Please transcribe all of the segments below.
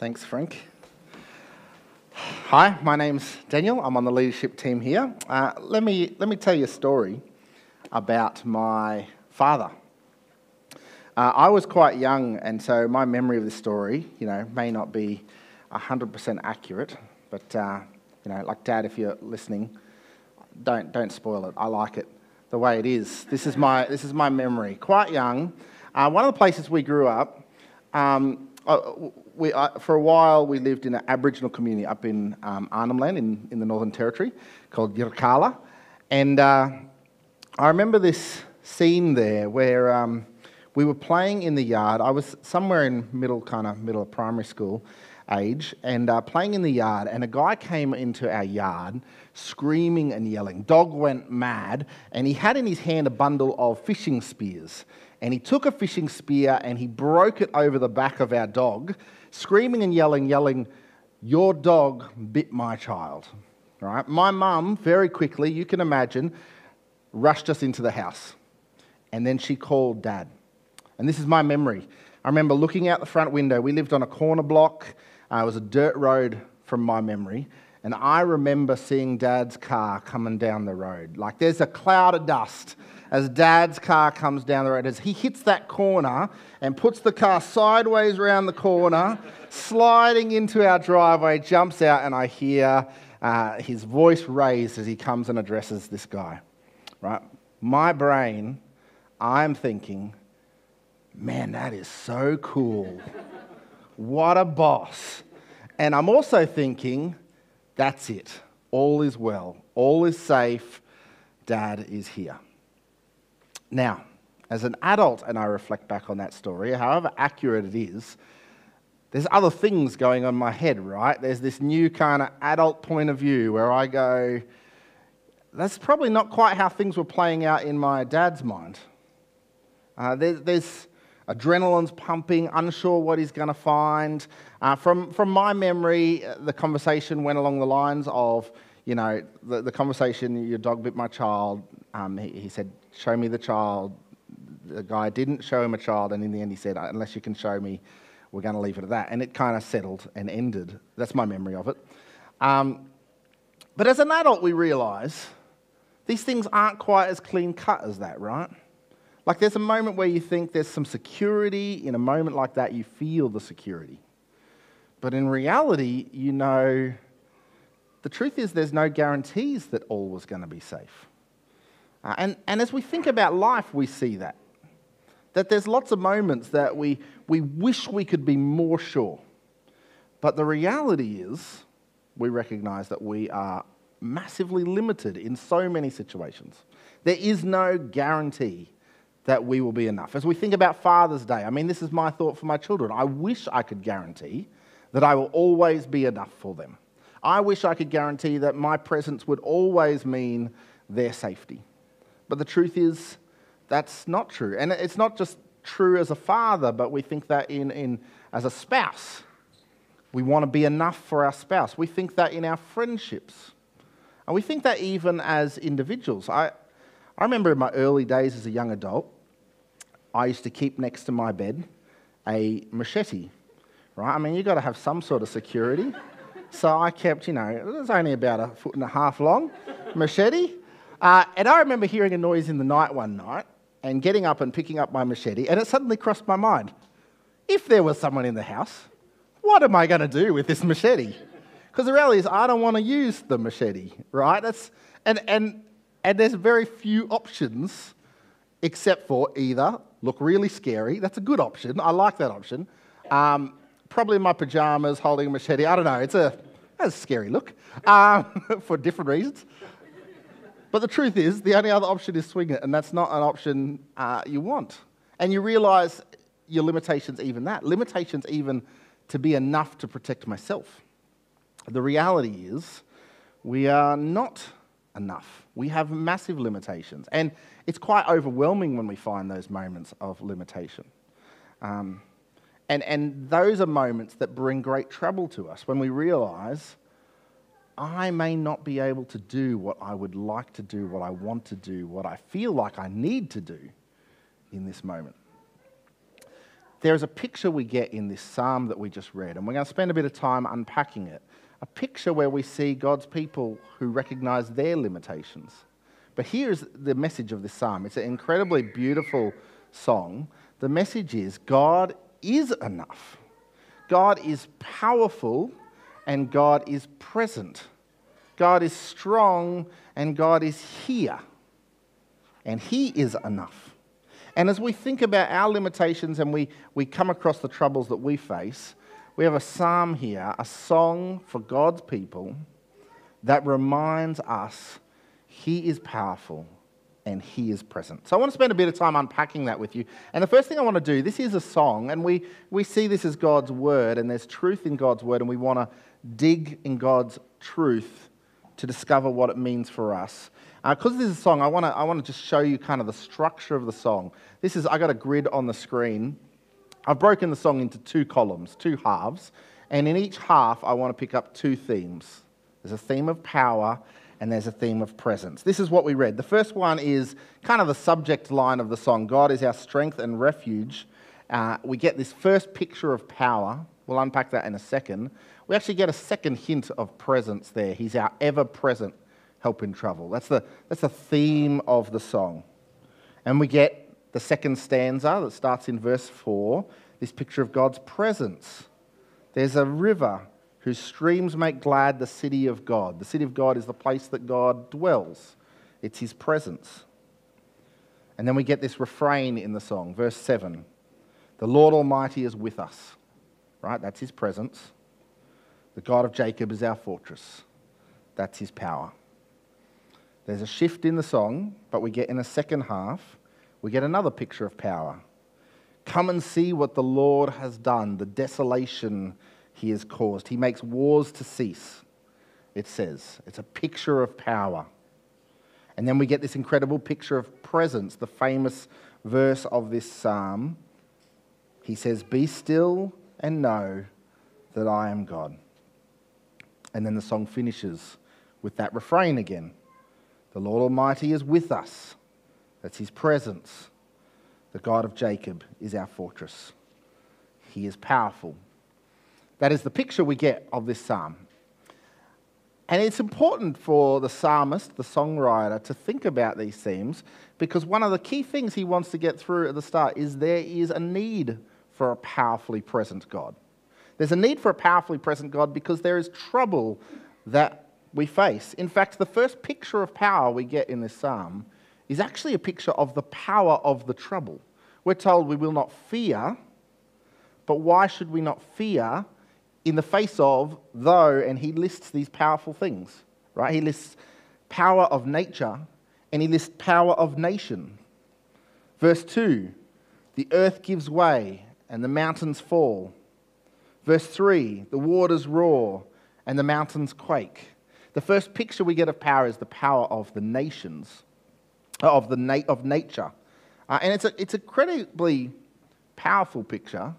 Thanks, Frank. Hi, my name's Daniel. I'm on the leadership team here. Uh, let, me, let me tell you a story about my father. Uh, I was quite young, and so my memory of the story, you know, may not be 100% accurate, but, uh, you know, like Dad, if you're listening, don't, don't spoil it. I like it the way it is. This is my, this is my memory. Quite young. Uh, one of the places we grew up, um, uh, we, uh, for a while we lived in an Aboriginal community up in um, Arnhem Land in, in the Northern Territory called Yirrkala. And uh, I remember this scene there where um, we were playing in the yard. I was somewhere in middle, kind of middle of primary school age, and uh, playing in the yard, and a guy came into our yard screaming and yelling. Dog went mad, and he had in his hand a bundle of fishing spears. And he took a fishing spear and he broke it over the back of our dog, screaming and yelling, yelling, Your dog bit my child. Right? My mum, very quickly, you can imagine, rushed us into the house. And then she called dad. And this is my memory. I remember looking out the front window. We lived on a corner block. Uh, it was a dirt road from my memory. And I remember seeing dad's car coming down the road. Like there's a cloud of dust as dad's car comes down the road. As he hits that corner and puts the car sideways around the corner, sliding into our driveway, jumps out, and I hear uh, his voice raised as he comes and addresses this guy. Right? My brain, I'm thinking, man, that is so cool. what a boss. And I'm also thinking, that's it. All is well. All is safe. Dad is here. Now, as an adult, and I reflect back on that story, however accurate it is, there's other things going on in my head, right? There's this new kind of adult point of view where I go, that's probably not quite how things were playing out in my dad's mind. Uh, there's, there's adrenaline's pumping, unsure what he's going to find. Uh, from, from my memory, uh, the conversation went along the lines of, you know, the, the conversation, your dog bit my child. Um, he, he said, show me the child. The guy didn't show him a child, and in the end, he said, unless you can show me, we're going to leave it at that. And it kind of settled and ended. That's my memory of it. Um, but as an adult, we realize these things aren't quite as clean cut as that, right? Like there's a moment where you think there's some security. In a moment like that, you feel the security. But in reality, you know, the truth is there's no guarantees that all was going to be safe. Uh, and, and as we think about life, we see that. That there's lots of moments that we, we wish we could be more sure. But the reality is, we recognize that we are massively limited in so many situations. There is no guarantee that we will be enough. As we think about Father's Day, I mean, this is my thought for my children. I wish I could guarantee that I will always be enough for them. I wish I could guarantee that my presence would always mean their safety. But the truth is, that's not true. And it's not just true as a father, but we think that in, in as a spouse. We want to be enough for our spouse. We think that in our friendships. And we think that even as individuals. I, I remember in my early days as a young adult, I used to keep next to my bed a machete, right? I mean, you've got to have some sort of security. So I kept, you know, it was only about a foot and a half long machete. Uh, and I remember hearing a noise in the night one night and getting up and picking up my machete, and it suddenly crossed my mind if there was someone in the house, what am I going to do with this machete? Because the reality is, I don't want to use the machete, right? That's, and, and, and there's very few options except for either look really scary, that's a good option, I like that option. Um, probably in my pajamas holding a machete, I don't know, it's a, that's a scary look um, for different reasons. But the truth is, the only other option is swing it, and that's not an option uh, you want. And you realize your limitations, even that. Limitations, even to be enough to protect myself. The reality is, we are not enough. We have massive limitations. And it's quite overwhelming when we find those moments of limitation. Um, and, and those are moments that bring great trouble to us when we realize I may not be able to do what I would like to do, what I want to do, what I feel like I need to do in this moment. there's a picture we get in this psalm that we just read, and we're going to spend a bit of time unpacking it. A picture where we see God's people who recognize their limitations. But here's the message of this psalm it's an incredibly beautiful song. The message is God is enough, God is powerful, and God is present. God is strong, and God is here. And He is enough. And as we think about our limitations and we, we come across the troubles that we face, we have a psalm here, a song for God's people that reminds us He is powerful and He is present. So I want to spend a bit of time unpacking that with you. And the first thing I want to do, this is a song, and we, we see this as God's word, and there's truth in God's word, and we want to dig in God's truth to discover what it means for us. Because uh, this is a song, I want to I wanna just show you kind of the structure of the song. This is, I got a grid on the screen. I've broken the song into two columns, two halves. And in each half, I want to pick up two themes. There's a theme of power and there's a theme of presence. This is what we read. The first one is kind of the subject line of the song God is our strength and refuge. Uh, we get this first picture of power. We'll unpack that in a second. We actually get a second hint of presence there. He's our ever present help in trouble. That's the, that's the theme of the song. And we get the second stanza that starts in verse 4 this picture of God's presence. There's a river whose streams make glad the city of God. The city of God is the place that God dwells, it's his presence. And then we get this refrain in the song, verse 7 The Lord Almighty is with us, right? That's his presence. The God of Jacob is our fortress, that's his power. There's a shift in the song, but we get in the second half, we get another picture of power. Come and see what the Lord has done, the desolation he has caused. He makes wars to cease, it says. It's a picture of power. And then we get this incredible picture of presence, the famous verse of this psalm. He says, Be still and know that I am God. And then the song finishes with that refrain again. The Lord Almighty is with us. That's his presence. The God of Jacob is our fortress. He is powerful. That is the picture we get of this psalm. And it's important for the psalmist, the songwriter, to think about these themes because one of the key things he wants to get through at the start is there is a need for a powerfully present God. There's a need for a powerfully present God because there is trouble that we face. In fact, the first picture of power we get in this psalm is actually a picture of the power of the trouble. We're told we will not fear, but why should we not fear in the face of, though, and he lists these powerful things, right? He lists power of nature and he lists power of nation. Verse 2 the earth gives way and the mountains fall. Verse 3 the waters roar and the mountains quake. The first picture we get of power is the power of the nations, uh, of, the na- of nature. Uh, and it's, a, it's an incredibly powerful picture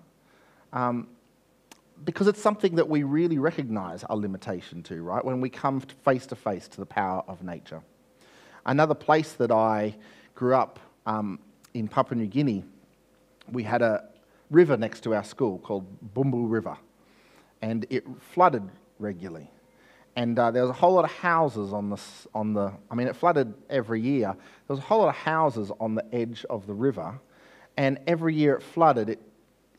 um, because it's something that we really recognize a limitation to, right? When we come face to face to the power of nature. Another place that I grew up um, in Papua New Guinea, we had a river next to our school called Bumbu River, and it flooded regularly and uh, there was a whole lot of houses on the, on the, I mean, it flooded every year. There was a whole lot of houses on the edge of the river, and every year it flooded, it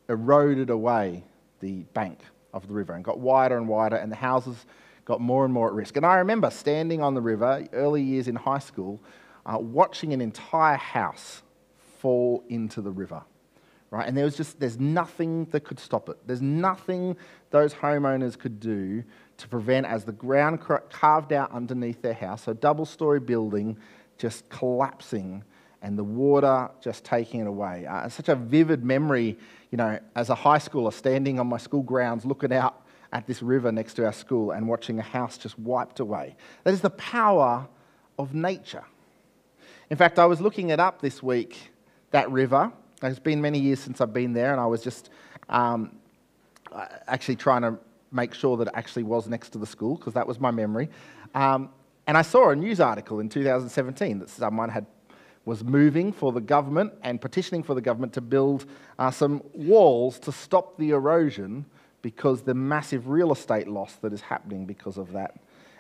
eroded away the bank of the river and got wider and wider, and the houses got more and more at risk. And I remember standing on the river, early years in high school, uh, watching an entire house fall into the river. Right? And there was just, there's nothing that could stop it. There's nothing those homeowners could do to prevent as the ground carved out underneath their house, a double story building just collapsing and the water just taking it away. Uh, it's such a vivid memory, you know, as a high schooler standing on my school grounds looking out at this river next to our school and watching a house just wiped away. That is the power of nature. In fact, I was looking it up this week, that river. It's been many years since I've been there, and I was just um, actually trying to make sure that it actually was next to the school, because that was my memory. Um, and I saw a news article in 2017 that someone had was moving for the government and petitioning for the government to build uh, some walls to stop the erosion because the massive real estate loss that is happening because of that.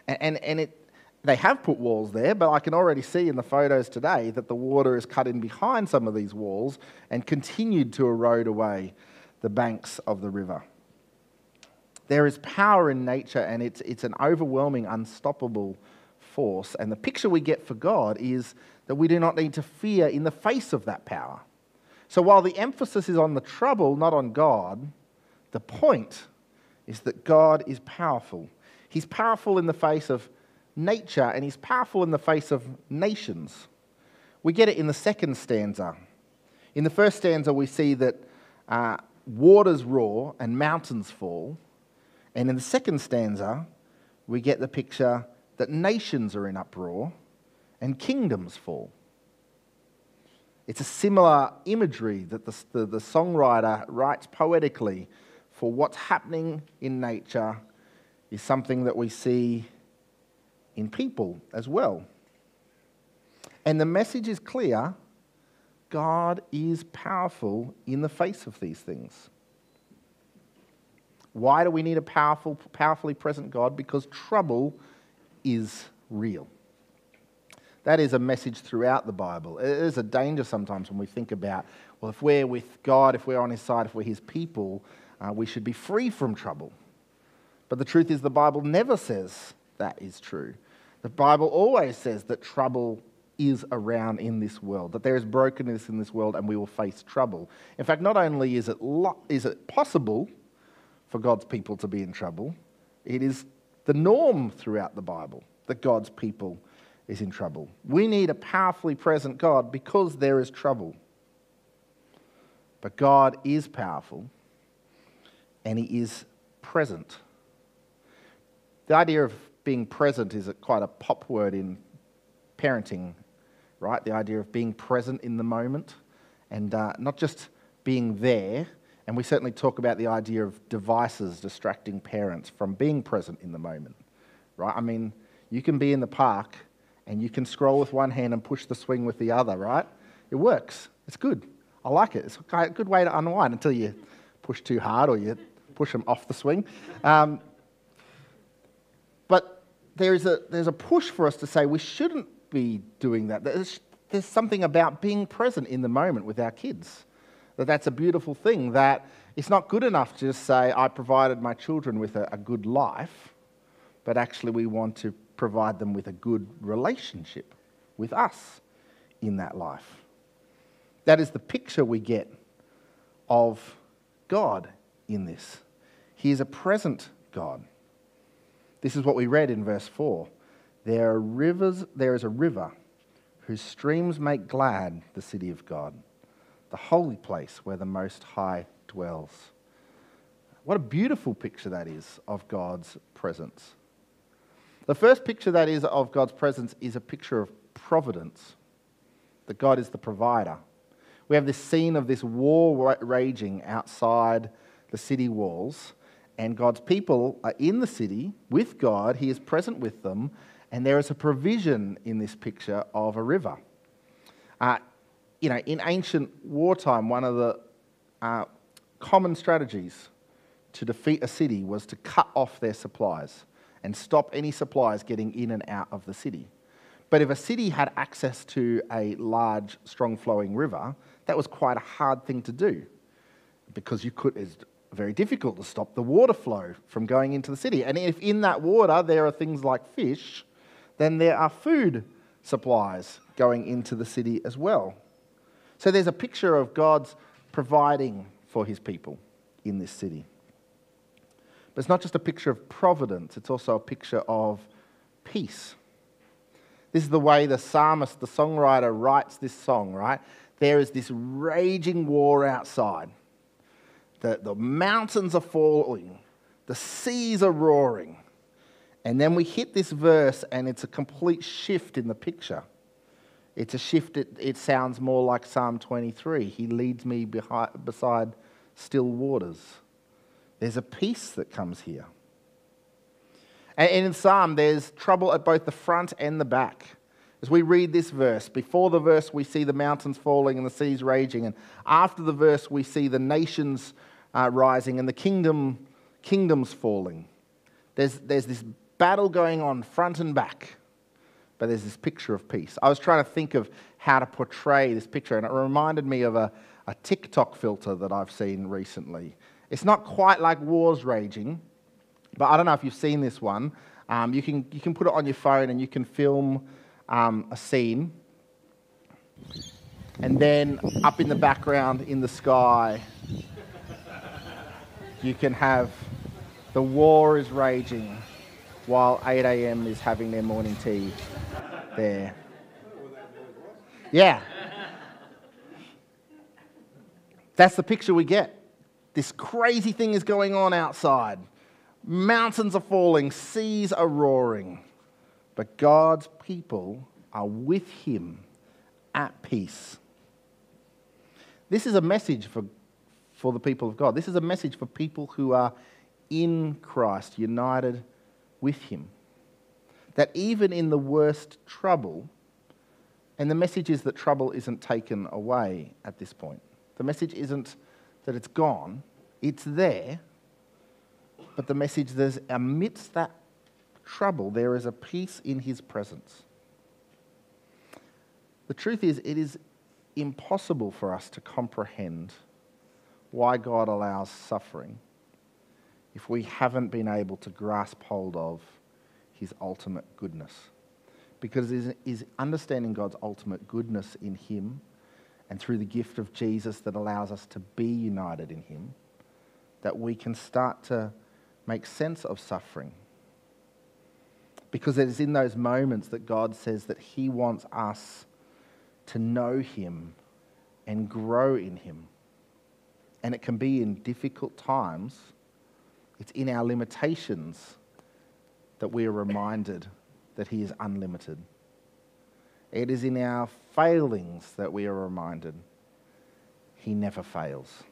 And, and, and it, they have put walls there, but I can already see in the photos today that the water is cut in behind some of these walls and continued to erode away the banks of the river. There is power in nature, and it's, it's an overwhelming, unstoppable force. And the picture we get for God is that we do not need to fear in the face of that power. So while the emphasis is on the trouble, not on God, the point is that God is powerful. He's powerful in the face of nature and he's powerful in the face of nations. We get it in the second stanza. In the first stanza, we see that uh, waters roar and mountains fall. And in the second stanza, we get the picture that nations are in uproar and kingdoms fall. It's a similar imagery that the, the, the, songwriter writes poetically for what's happening in nature is something that we see in people as well. And the message is clear God is powerful in the face of these things. Why do we need a powerful, powerfully present God? Because trouble is real. That is a message throughout the Bible. It is a danger sometimes when we think about, well, if we're with God, if we're on His side, if we're His people, uh, we should be free from trouble. But the truth is, the Bible never says that is true. The Bible always says that trouble is around in this world, that there is brokenness in this world and we will face trouble. In fact, not only is it, lo- is it possible for God's people to be in trouble, it is the norm throughout the Bible that God's people is in trouble. We need a powerfully present God because there is trouble. But God is powerful and He is present. The idea of being present is quite a pop word in parenting, right? The idea of being present in the moment and uh, not just being there. And we certainly talk about the idea of devices distracting parents from being present in the moment, right? I mean, you can be in the park and you can scroll with one hand and push the swing with the other, right? It works. It's good. I like it. It's a good way to unwind until you push too hard or you push them off the swing. Um, but there's a, there's a push for us to say we shouldn't be doing that. There's, there's something about being present in the moment with our kids. That that's a beautiful thing. That it's not good enough to just say, I provided my children with a, a good life, but actually we want to provide them with a good relationship with us in that life. That is the picture we get of God in this. He is a present God. This is what we read in verse 4. There are rivers, there is a river whose streams make glad the city of God, the holy place where the Most High dwells. What a beautiful picture that is of God's presence. The first picture that is of God's presence is a picture of providence, that God is the provider. We have this scene of this war raging outside the city walls, and God's people are in the city with God. He is present with them, and there is a provision in this picture of a river. Uh, you know, in ancient wartime, one of the uh, common strategies to defeat a city was to cut off their supplies and stop any supplies getting in and out of the city. But if a city had access to a large, strong flowing river, that was quite a hard thing to do because you could, it's very difficult to stop the water flow from going into the city. And if in that water there are things like fish, then there are food supplies going into the city as well. So there's a picture of God's providing for his people in this city. But it's not just a picture of providence, it's also a picture of peace. This is the way the psalmist, the songwriter, writes this song, right? There is this raging war outside. The, the mountains are falling, the seas are roaring. And then we hit this verse, and it's a complete shift in the picture. It's a shift, it, it sounds more like Psalm 23. He leads me behind, beside still waters. There's a peace that comes here. And in Psalm, there's trouble at both the front and the back. As we read this verse, before the verse, we see the mountains falling and the seas raging. And after the verse, we see the nations uh, rising and the kingdom, kingdoms falling. There's, there's this battle going on front and back, but there's this picture of peace. I was trying to think of how to portray this picture, and it reminded me of a, a TikTok filter that I've seen recently. It's not quite like wars raging, but I don't know if you've seen this one. Um, you, can, you can put it on your phone and you can film um, a scene. And then up in the background in the sky, you can have the war is raging while 8 a.m. is having their morning tea there. Yeah. That's the picture we get. This crazy thing is going on outside. Mountains are falling, seas are roaring. But God's people are with him at peace. This is a message for, for the people of God. This is a message for people who are in Christ, united with him. That even in the worst trouble, and the message is that trouble isn't taken away at this point. The message isn't that it's gone, it's there. But the message is amidst that trouble, there is a peace in his presence. The truth is, it is impossible for us to comprehend why God allows suffering if we haven't been able to grasp hold of his ultimate goodness. Because it is understanding God's ultimate goodness in him and through the gift of Jesus that allows us to be united in him that we can start to make sense of suffering because it is in those moments that God says that He wants us to know Him and grow in Him. And it can be in difficult times, it's in our limitations that we are reminded that He is unlimited. It is in our failings that we are reminded He never fails.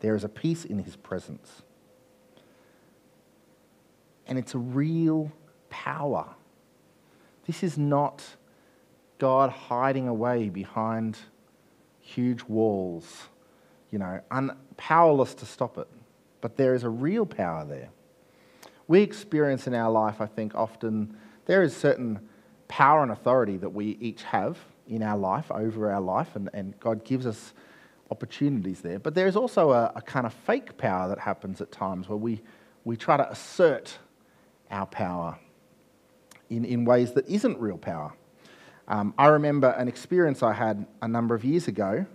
There is a peace in His presence and it's a real power. This is not God hiding away behind huge walls, you know, un- powerless to stop it. But there is a real power there. We experience in our life, I think, often there is certain power and authority that we each have in our life, over our life, and, and God gives us opportunities there. But there is also a, a kind of fake power that happens at times where we, we try to assert our power in, in ways that isn't real power. Um, I remember an experience I had a number of years ago.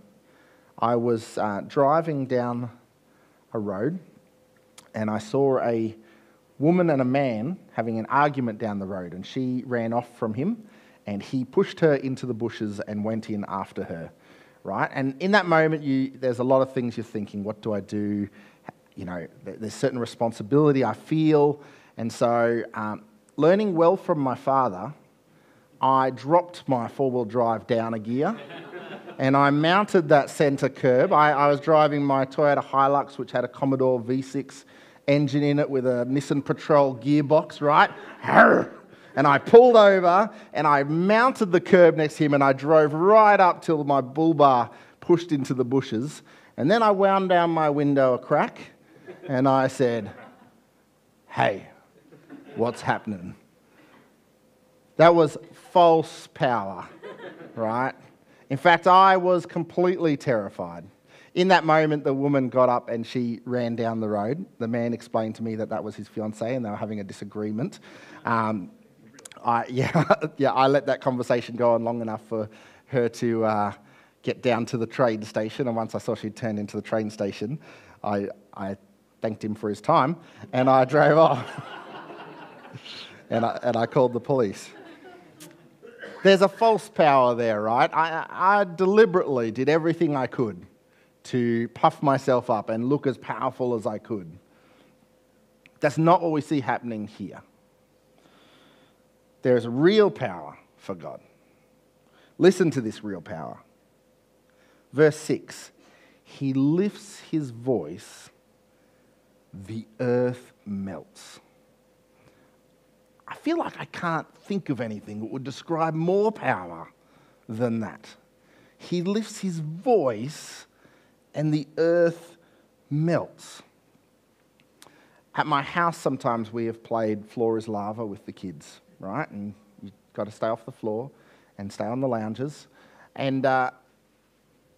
I was uh, driving down a road and I saw a woman and a man having an argument down the road, and she ran off from him and he pushed her into the bushes and went in after her. Right? And in that moment, you, there's a lot of things you're thinking what do I do? You know, there's certain responsibility I feel. And so, um, learning well from my father, I dropped my four wheel drive down a gear and I mounted that centre curb. I, I, was driving my Toyota Hilux, which had a Commodore V6 engine in it with a Nissan Patrol gearbox, right? And I pulled over and I mounted the curb next to him and I drove right up till my bull bar pushed into the bushes. And then I wound down my window a crack and I said, Hey, what's happening. That was false power, right? In fact, I was completely terrified. In that moment, the woman got up and she ran down the road. The man explained to me that that was his fiancee and they were having a disagreement. Um, I, yeah, yeah, I let that conversation go on long enough for her to uh, get down to the train station. And once I saw she'd turned into the train station, I, I thanked him for his time and I drove off. and, I, and I called the police. There's a false power there, right? I, I deliberately did everything I could to puff myself up and look as powerful as I could. That's not what we see happening here. There is real power for God. Listen to this real power. Verse 6 He lifts his voice, the earth melts. I feel like I can't think of anything that would describe more power than that. He lifts his voice and the earth melts. At my house, sometimes we have played Floor is Lava with the kids, right? And you've got to stay off the floor and stay on the lounges. And uh,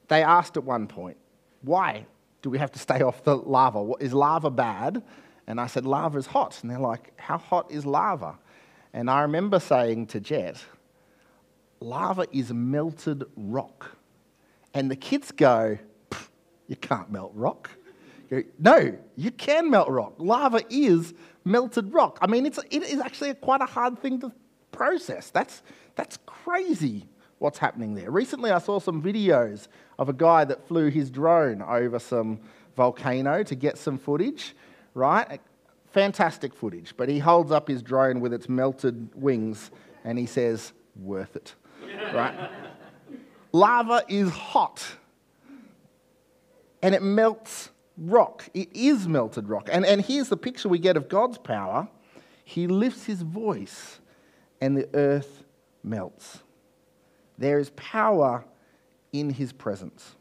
they asked at one point, why do we have to stay off the lava? Is lava bad? And I said, lava is hot. And they're like, how hot is lava? And I remember saying to Jet, lava is melted rock. And the kids go, you can't melt rock. No, you can melt rock. Lava is melted rock. I mean, it's, it is actually a, quite a hard thing to process. That's, that's crazy what's happening there. Recently, I saw some videos of a guy that flew his drone over some volcano to get some footage, right? Fantastic footage. But he holds up his drone with its melted wings and he says, worth it, right? Lava is hot and it melts rock. It is melted rock. And, and here's the picture we get of God's power He lifts his voice, and the earth melts. There is power in his presence.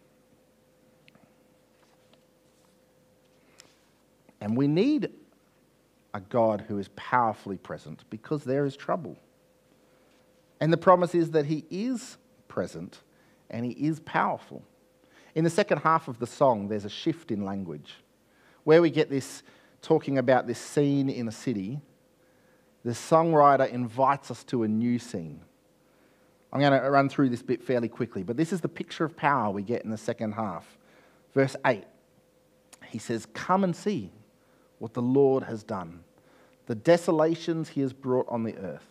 And we need a God who is powerfully present because there is trouble. And the promise is that he is present and he is powerful. In the second half of the song, there's a shift in language. Where we get this talking about this scene in a city, the songwriter invites us to a new scene. I'm going to run through this bit fairly quickly, but this is the picture of power we get in the second half. Verse 8, he says, Come and see what the Lord has done, the desolations he has brought on the earth.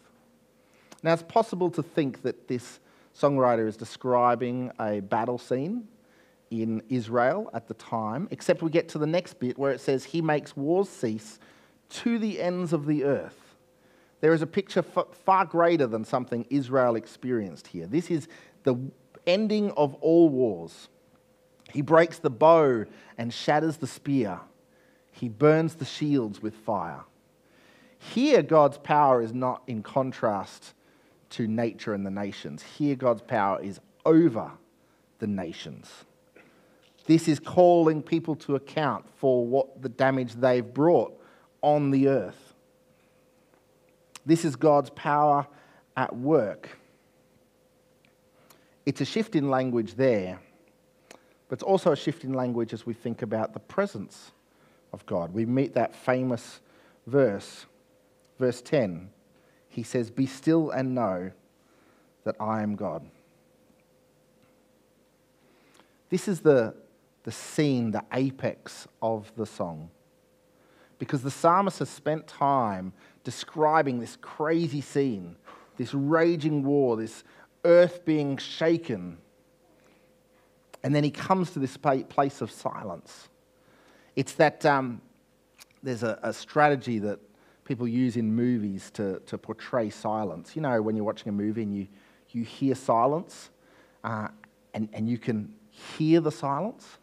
Now, it's possible to think that this songwriter is describing a battle scene in Israel at the time, except we get to the next bit where it says, He makes wars cease to the ends of the earth. There is a picture far greater than something Israel experienced here. This is the ending of all wars. He breaks the bow and shatters the spear. He burns the shields with fire. Here, God's power is not in contrast to nature and the nations. Here, God's power is over the nations. This is calling people to account for what the damage they've brought on the earth. This is God's power at work. It's a shift in language there, but it's also a shift in language as we think about the presence of God. We meet that famous verse, verse 10. He says, Be still and know that I am God. This is the the scene, the apex of the song. Because the psalmist has spent time describing this crazy scene, this raging war, this earth being shaken. And then he comes to this place of silence. It's that um, there's a, a, strategy that people use in movies to, to portray silence. You know, when you're watching a movie and you, you hear silence uh, and, and you can hear the silence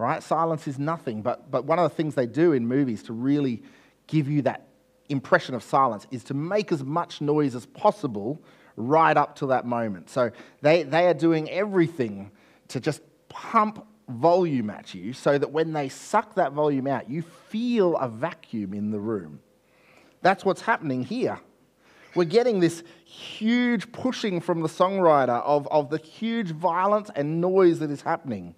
right? Silence is nothing. But, but one of the things they do in movies to really give you that impression of silence is to make as much noise as possible right up to that moment. So they, they are doing everything to just pump volume at you so that when they suck that volume out, you feel a vacuum in the room. That's what's happening here. We're getting this huge pushing from the songwriter of, of the huge violence and noise that is happening.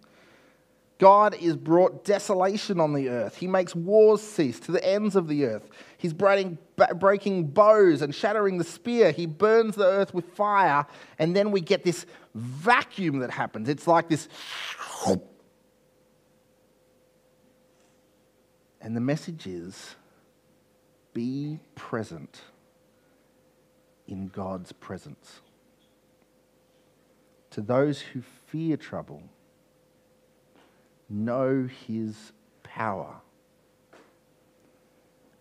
God is brought desolation on the earth. He makes wars cease to the ends of the earth. He's breaking, bows and shattering the spear. He burns the earth with fire. And then we get this vacuum that happens. It's like this. And the message is be present in God's presence. To those who fear trouble, know his power.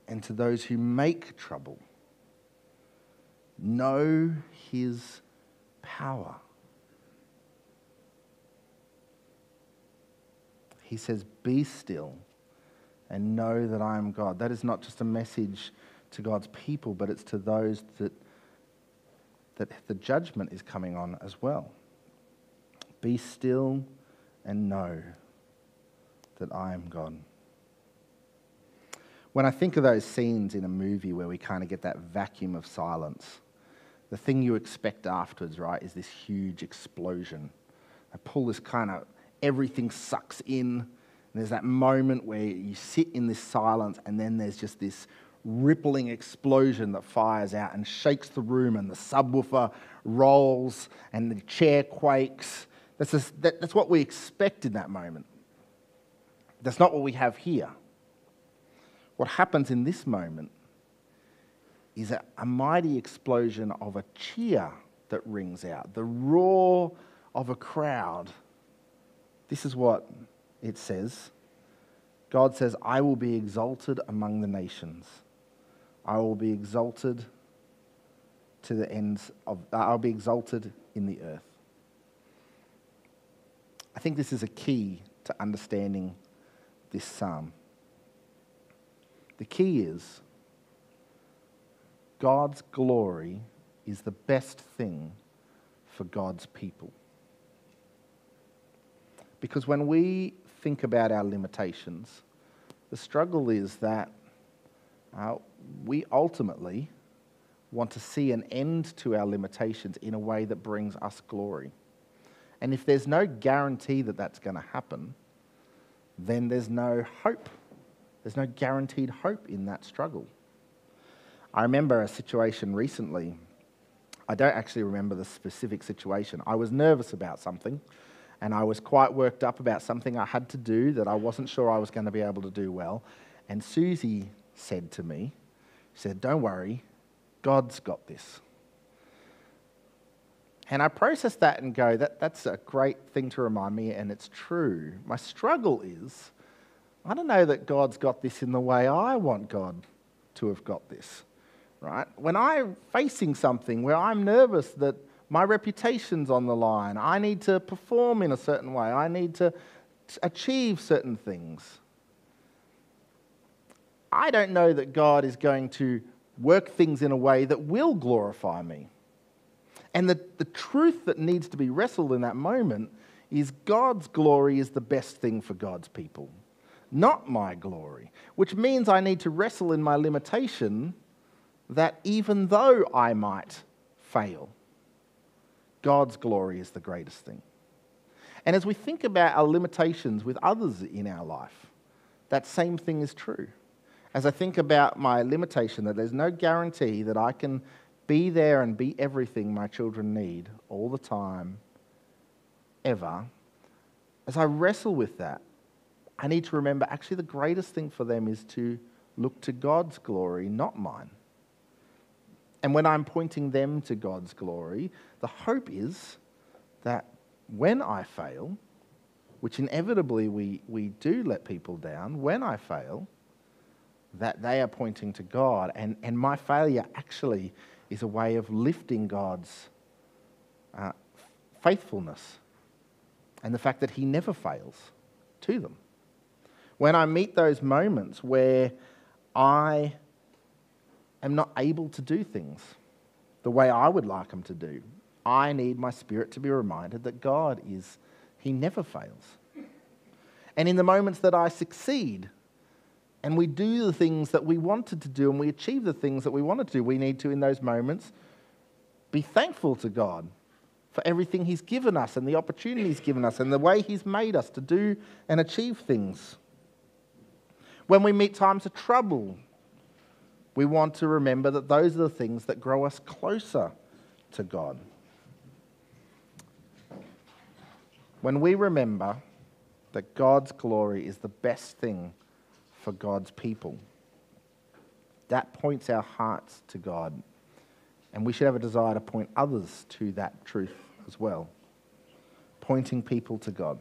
And to those who make trouble, know his power. He says, Be still and know that I am God. That is not just a message to God's people, but it's to those that, that the judgment is coming on as well. Be still and know that I am gone. When I think of those scenes in a movie where we kind of get that vacuum of silence, the thing you expect afterwards, right, is this huge explosion. I pull this kind of, everything sucks in. there's that moment where you sit in this silence, and then there's just this rippling explosion that fires out and shakes the room, and the subwoofer rolls, and the chair quakes. That's, just, that, that's what we expect in that moment. That's not what we have here. What happens in this moment is a, a mighty explosion of a cheer that rings out, the roar of a crowd. This is what it says God says, I will be exalted among the nations, I will be exalted to the ends of, I'll be exalted in the earth. I think this is a key to understanding this psalm. The key is God's glory is the best thing for God's people. Because when we think about our limitations, the struggle is that uh, we ultimately want to see an end to our limitations in a way that brings us glory. And if there's no guarantee that that's going to happen, then there's no hope. There's no guaranteed hope in that struggle. I remember a situation recently. I don't actually remember the specific situation. I was nervous about something, and I was quite worked up about something I had to do that I wasn't sure I was going to be able to do well. And Susie said to me, she said, Don't worry, God's got this. And I process that and go, that, that's a great thing to remind me, and it's true. My struggle is, I don't know that God's got this in the way I want God to have got this right? When I'm facing something where I'm nervous that my reputation's on the line, I need to perform in a certain way, I need to achieve certain things. I don't know that God is going to work things in a way that will glorify me. And the, the truth that needs to be wrestled in that moment is God's glory is the best thing for God's people, not my glory, which means I need to wrestle in my limitation that even though I might fail, God's glory is the greatest thing. And as we think about our limitations with others in our life, that same thing is true. As I think about my limitation, that there's no guarantee that I can be there and be everything my children need all the time, ever, as I wrestle with that, I need to remember actually the greatest thing for them is to look to God's glory, not mine. And when I'm pointing them to God's glory, the hope is that when I fail, which inevitably we, we do let people down, when I fail, that they are pointing to God. And, and my failure actually is a way of lifting God's uh, faithfulness and the fact that He never fails to them. When I meet those moments where I am not able to do things the way I would like them to do. I need my spirit to be reminded that God is, He never fails. And in the moments that I succeed and we do the things that we wanted to do and we achieve the things that we wanted to do, we need to, in those moments, be thankful to God for everything He's given us and the opportunity He's given us and the way He's made us to do and achieve things. When we meet times of trouble, we want to remember that those are the things that grow us closer to God. When we remember that God's glory is the best thing for God's people, that points our hearts to God. And we should have a desire to point others to that truth as well, pointing people to God.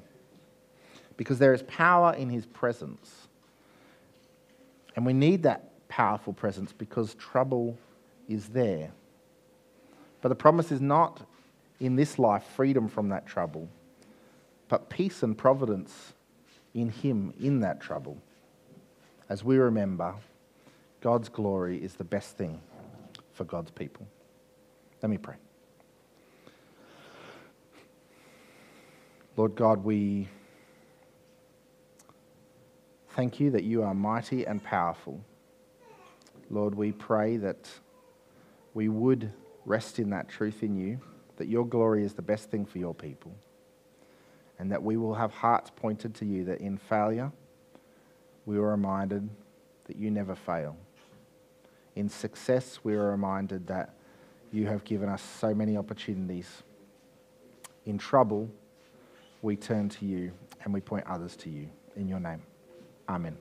Because there is power in His presence. And we need that powerful presence because trouble is there. But the promise is not in this life freedom from that trouble, but peace and providence in Him in that trouble. As we remember, God's glory is the best thing for God's people. Let me pray. Lord God, we thank you that you are mighty and powerful. Lord, we pray that we would rest in that truth in you, that your glory is the best thing for your people, and that we will have hearts pointed to you, that in failure, we are reminded that you never fail. In success, we are reminded that you have given us so many opportunities. In trouble, we turn to you and we point others to you. In your name, amen.